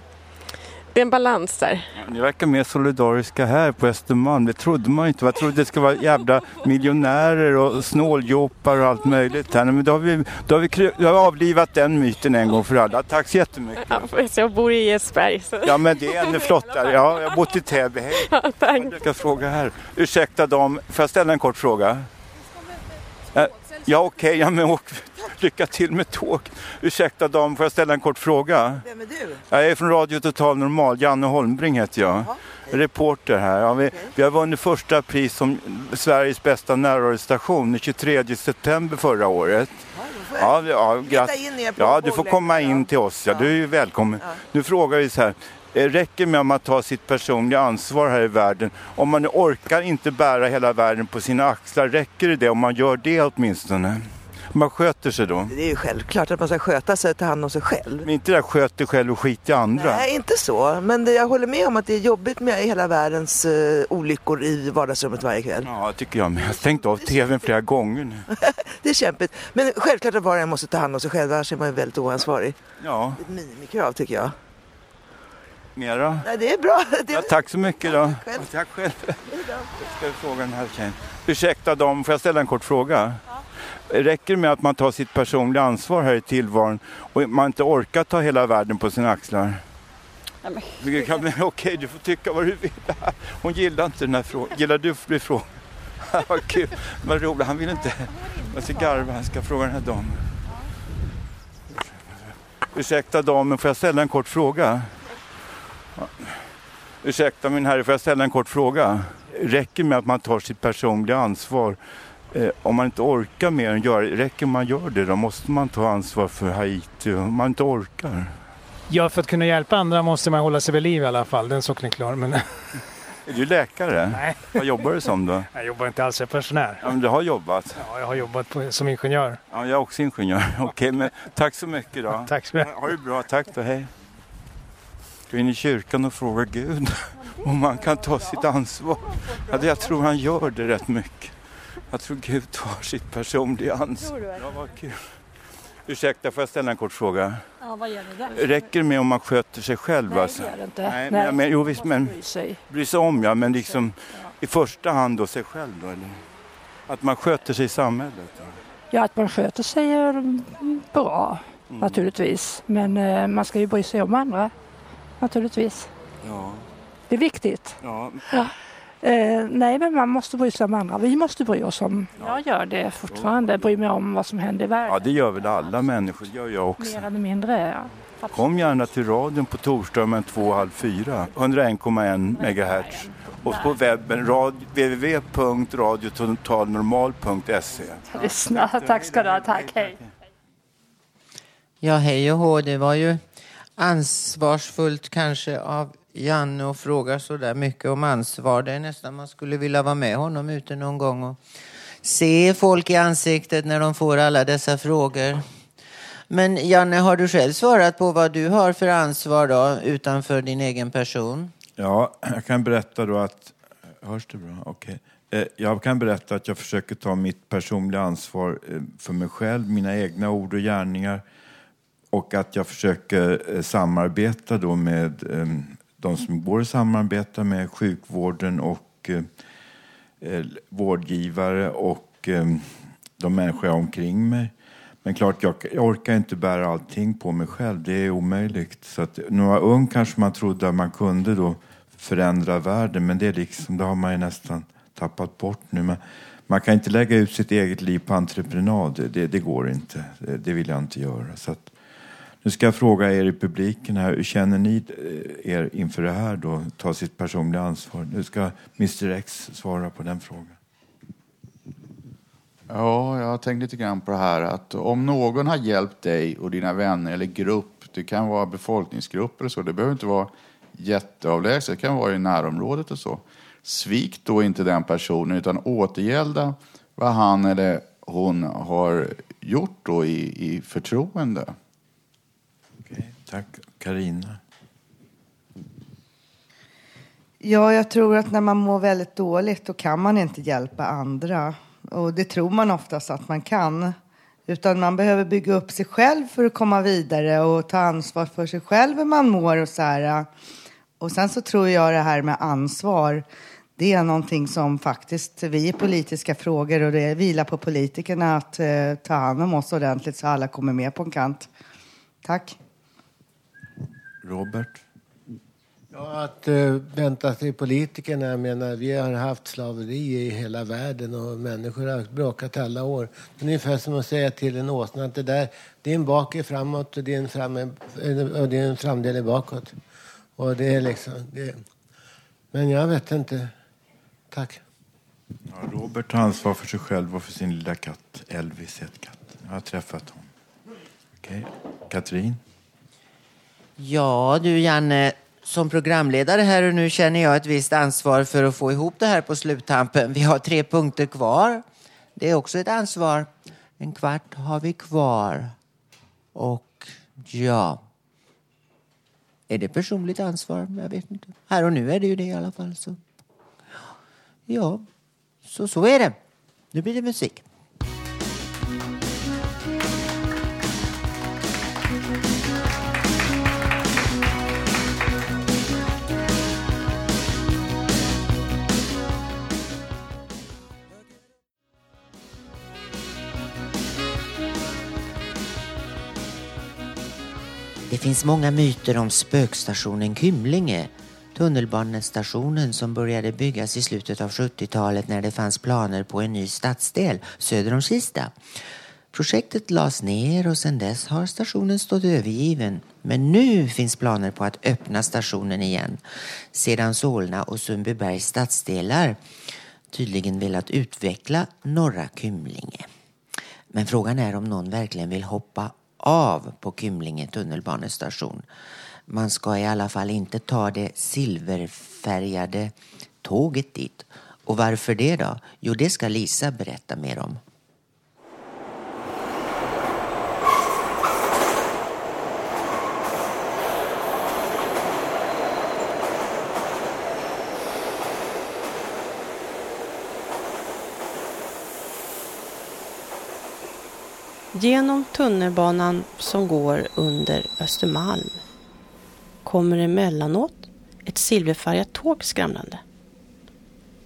Det är en balans där. Ni verkar mer solidariska här på Östermalm. Det trodde man inte. Jag trodde det skulle vara jävla miljonärer och snåljåpar och allt möjligt här. Men då har vi, då har vi, då har vi avlivat den myten en gång för alla. Tack så jättemycket. Ja, jag bor i Edsberg. Så. Ja men det är ännu flottare. Ja, jag har bott i Täby. Hej. Ja, tack. Jag fråga här. Ursäkta dam, får jag ställa en kort fråga? Ja okej, ja, men åk, lycka till med tåg. Ursäkta dam, får jag ställa en kort fråga? Vem är du? Jag är från Radio Total Normal, Janne Holmbring heter jag. Reporter här. Ja, vi, vi har vunnit första pris som Sveriges bästa närradiostation den 23 september förra året. Ja, ja, på ja, du får komma in till oss. Ja, du är välkommen. Nu frågar vi så här. Eh, Räcker med om man tar sitt personliga ansvar här i världen? Om man orkar inte bära hela världen på sina axlar, räcker det det om man gör det åtminstone? Man sköter sig då. Det är ju självklart att man ska sköta sig och ta hand om sig själv. Men inte det där sköt dig själv och skit i andra. Nej, inte så. Men det, jag håller med om att det är jobbigt med hela världens uh, olyckor i vardagsrummet varje kväll. Ja, det tycker jag med. Jag har stängt av tvn flera gånger nu. [laughs] det är kämpigt. Men självklart att var och en måste ta hand om sig själv, annars är man ju väldigt oansvarig. Ja. Det är ett minimikrav tycker jag. Mera? Nej, det är bra. [laughs] Det är... Ja, tack så mycket då. Själv. Tack själv. [laughs] Jag ska fråga den här tjejen. Ursäkta dem, får jag ställa en kort fråga? Räcker det med att man tar sitt personliga ansvar här i tillvaron och man inte orkar ta hela världen på sina axlar? [laughs] Okej, okay, du får tycka vad du vill. Hon gillar inte den här frågan. Gillar du att bli frågad? vad kul, vad roligt. Han vill inte... Jag ska garva, han ska fråga den här damen. Ursäkta damen, får jag ställa en kort fråga? Ursäkta min herre, får jag ställa en kort fråga? Räcker med att man tar sitt personliga ansvar? Eh, om man inte orkar mer än det, räcker man gör det då? Måste man ta ansvar för Haiti om man inte orkar? Ja, för att kunna hjälpa andra måste man hålla sig vid liv i alla fall. Den saken är klar. Men... [laughs] Är du läkare? Nej. Vad jobbar du som då? [laughs] Jag jobbar inte alls, jag är pensionär. Ja, men du har jobbat? Ja, jag har jobbat på, som ingenjör. Ja, jag är också ingenjör. [laughs] Okej, men tack så mycket då. Tack så mycket. Ha det bra, tack då, hej. Gå in i kyrkan och fråga Gud [laughs] om man kan ta sitt ansvar. Ja, jag tror han gör det rätt mycket. Jag tror Gud tar sitt personliga ansvar. Ja, vad kul. Ursäkta, får jag ställa en kort fråga? Ja, vad gäller det? Räcker det med om man sköter sig själv? Nej, alltså? det gör det inte. Nej, Nej. men, jo, visst, men bry sig. bry sig om, ja. Men liksom i första hand då sig själv då, eller? Att man sköter sig i samhället? Då. Ja, att man sköter sig är bra Mm. naturligtvis. Men eh, man ska ju bry sig om andra naturligtvis. Ja. Det är viktigt. Ja. Ja. Eh, nej, men man måste bry sig om andra. Vi måste bry oss om. Jag gör det fortfarande. Bryr mig om vad som händer i världen. ja, det gör väl alla människor. Det gör jag också. Mer eller mindre. Ja. Kom gärna till radion på torsdag mellan två och halv fyra. 101,1 megahertz. Och på webben rad, www.radiototalnormal.se. Lyssna. Tack ska du ha. Tack. Hej. Ja, hej och hå. Det var ju ansvarsfullt kanske av Janne att fråga så där mycket om ansvar. Det är nästan man skulle vilja vara med honom ute någon gång och se folk i ansiktet när de får alla dessa frågor. Men Janne, har du själv svarat på vad du har för ansvar då utanför din egen person? Ja, jag kan berätta då att... Hörs det bra? Okej. Okay. Jag kan berätta att jag försöker ta mitt personliga ansvar eh, för mig själv, mina egna ord och gärningar. Och att jag försöker eh, samarbeta då med eh, de som går att samarbeta med, sjukvården och eh, vårdgivare och de människor jag har omkring mig. Men klart, jag, jag orkar inte bära allting på mig själv. Det är omöjligt. Så att, när man var ung kanske man trodde att man kunde då förändra världen. Men det, är liksom, det har man ju nästan tappat bort nu. Men man kan inte lägga ut sitt eget liv på entreprenad. Det, det går inte. Det, det vill jag inte göra. Så att, nu ska jag fråga er i publiken här. Hur känner ni eh, er inför det här då? Ta sitt personliga ansvar. Nu ska Mr X svara på den frågan. Ja, jag har tänkt lite grann på det här att om någon har hjälpt dig och dina vänner eller grupp, det kan vara befolkningsgrupper eller så, det behöver inte vara jätteavlägset, det kan vara i närområdet och så. Svik då inte den personen utan återgälda vad han eller hon har gjort då i, i förtroende. Tack. Karina. Ja, jag tror att när man mår väldigt dåligt då kan man inte hjälpa andra. Och det tror man oftast att man kan. Utan man behöver bygga upp sig själv för att komma vidare och ta ansvar för sig själv hur man mår och så här. Och sen så tror jag det här med ansvar, det är någonting som faktiskt vi är politiska frågor och det vilar på politikerna att eh, ta hand om oss ordentligt så alla kommer med på en kant. Tack. Robert? Ja, att uh, vänta sig politikerna. Jag menar, vi har haft slaveri i hela världen och människor har bråkat alla år. Det är ungefär som att säga till en åsna att det där, din bak är framåt och din, fram är, och din framdel är bakåt. Och det är liksom... Det. Men jag vet inte. Tack. Ja, Robert tar ansvar för sig själv och för sin lilla katt. Elvis heter katten. Jag har träffat honom. Okej. Katrin? Ja du Janne, som programledare här och nu känner jag ett visst ansvar för att få ihop det här på sluttampen. Vi har tre punkter kvar. Det är också ett ansvar. En kvart har vi kvar. Och ja... Är det personligt ansvar? Jag vet inte. Här och nu är det ju det i alla fall. Så. Ja, så så är det. Nu blir det musik. Finns många myter om spökstationen Kymlinge. Tunnelbanestationen som började byggas i slutet av 70-talet när det fanns planer på en ny stadsdel söder om Kista. Projektet lades ner och sedan dess har stationen stått övergiven. Men nu finns planer på att öppna stationen igen sedan Solna och Sundbybergs stadsdelar tydligen velat utveckla norra Kymlinge. Men frågan är om någon verkligen vill hoppa av på Kymlinge tunnelbanestation. Man ska i alla fall inte ta det silverfärgade tåget dit. Och varför det då? Jo, det ska Lisa berätta mer om. Genom tunnelbanan som går under Östermalm kommer emellanåt ett silverfärgat tåg skramlande.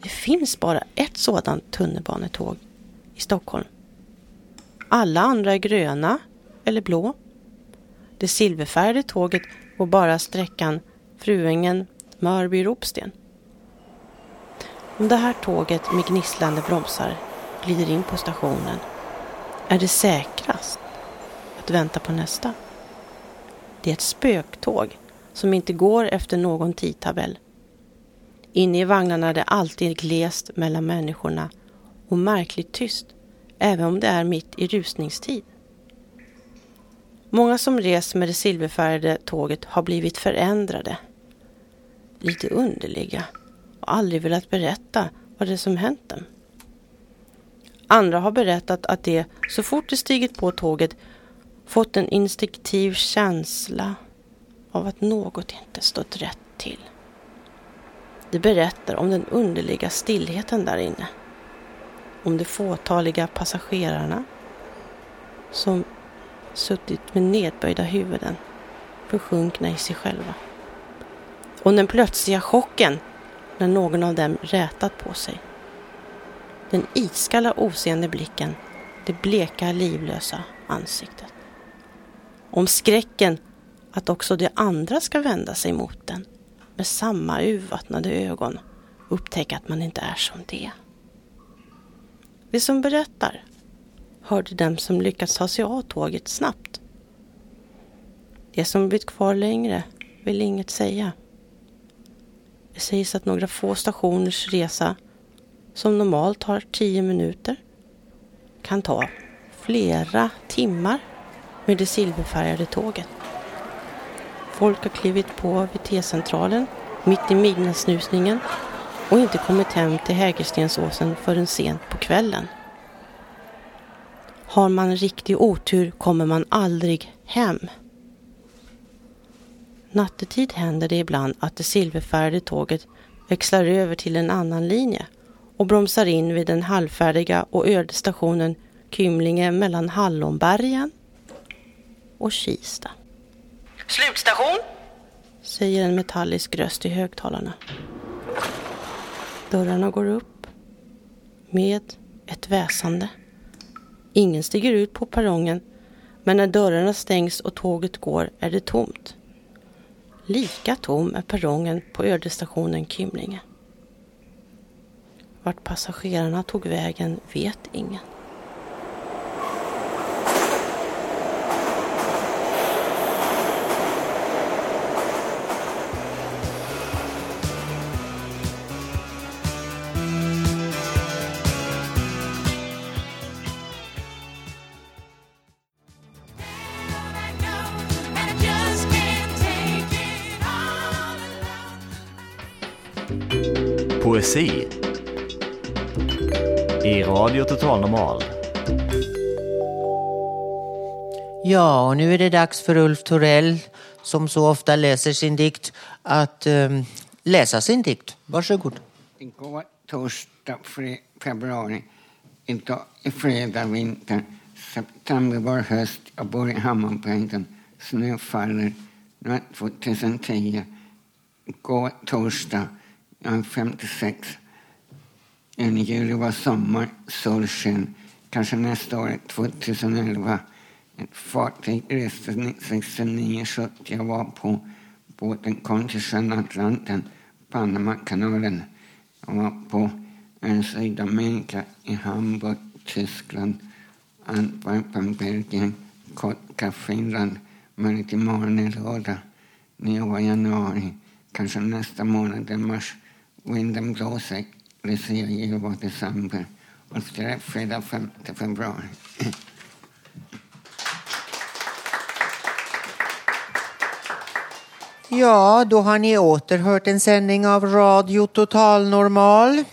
Det finns bara ett sådant tunnelbanetåg i Stockholm. Alla andra är gröna eller blå. Det silverfärgade tåget går bara sträckan Fruängen, Mörby, Ropsten. Om det här tåget med gnisslande bromsar glider in på stationen är det säkrast att vänta på nästa. Det är ett spöktåg som inte går efter någon tidtabell. Inne i vagnarna är det alltid glest mellan människorna och märkligt tyst, även om det är mitt i rusningstid. Många som rest med det silverfärgade tåget har blivit förändrade. Lite underliga och aldrig velat berätta vad det är som hänt dem. Andra har berättat att de så fort de stigit på tåget fått en instinktiv känsla av att något inte stått rätt till. De berättar om den underliga stillheten där inne. Om de fåtaliga passagerarna som suttit med nedböjda huvuden, försjunkna i sig själva. Och den plötsliga chocken när någon av dem rätat på sig. Den iskalla oseende blicken, det bleka livlösa ansiktet. Om skräcken att också de andra ska vända sig mot den med samma urvattnade ögon och upptäcka att man inte är som det. Vi som berättar hörde dem som lyckats ta sig av tåget snabbt. De som blivit kvar längre vill inget säga. Det sägs att några få stationers resa som normalt tar tio minuter kan ta flera timmar med det silverfärgade tåget. Folk har klivit på vid T-centralen mitt i midnattssnusningen och inte kommit hem till Hägerstensåsen förrän sent på kvällen. Har man riktig otur kommer man aldrig hem. Nattetid händer det ibland att det silverfärgade tåget växlar över till en annan linje och bromsar in vid den halvfärdiga och öde stationen Kymlinge mellan Hallonbergen och Kista. Slutstation! Säger en metallisk röst i högtalarna. Dörrarna går upp med ett väsande. Ingen stiger ut på perrongen men när dörrarna stängs och tåget går är det tomt. Lika tom är perrongen på ödestationen Kymlinge. Vart passagerarna tog vägen vet ingen. Radio Total Normal. Ja, och nu är det dags för Ulf Torell, som så ofta läser sin dikt, att ehm, läsa sin dikt. Varsågod. Igår torsdag februari. Idag är fredag vinter. September var höst. Jag bor i Hammarbyhöjden. Snö faller. Nu är 2010. Igår torsdag. Jag är 56. En juli var sommar. Solsken. Kanske nästa år, 2011. Ett fartyg reste 1969-70. Jag var på båten kom till sjön Atlanten, Panamakanalen. Jag var på en Sydamerika i Hamburg, Tyskland, Antwerpen, Belgien, Kotka, Finland, möjligt imorgon i lördag. När var januari, kanske nästa månad är mars. Vinden blåser, det ser var december. Och så fredag 5 februari. Ja, då har ni åter hört en sändning av Radio Total Normal.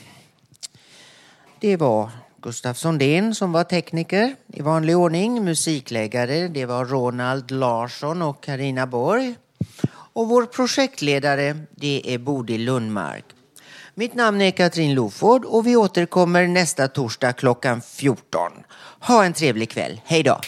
Det var Gustaf Sondén som var tekniker i vanlig ordning. Musikläggare, det var Ronald Larsson och Karina Borg. Och vår projektledare, det är Bodil Lundmark. Mitt namn är Katrin Loford och vi återkommer nästa torsdag klockan 14. Ha en trevlig kväll. Hej då!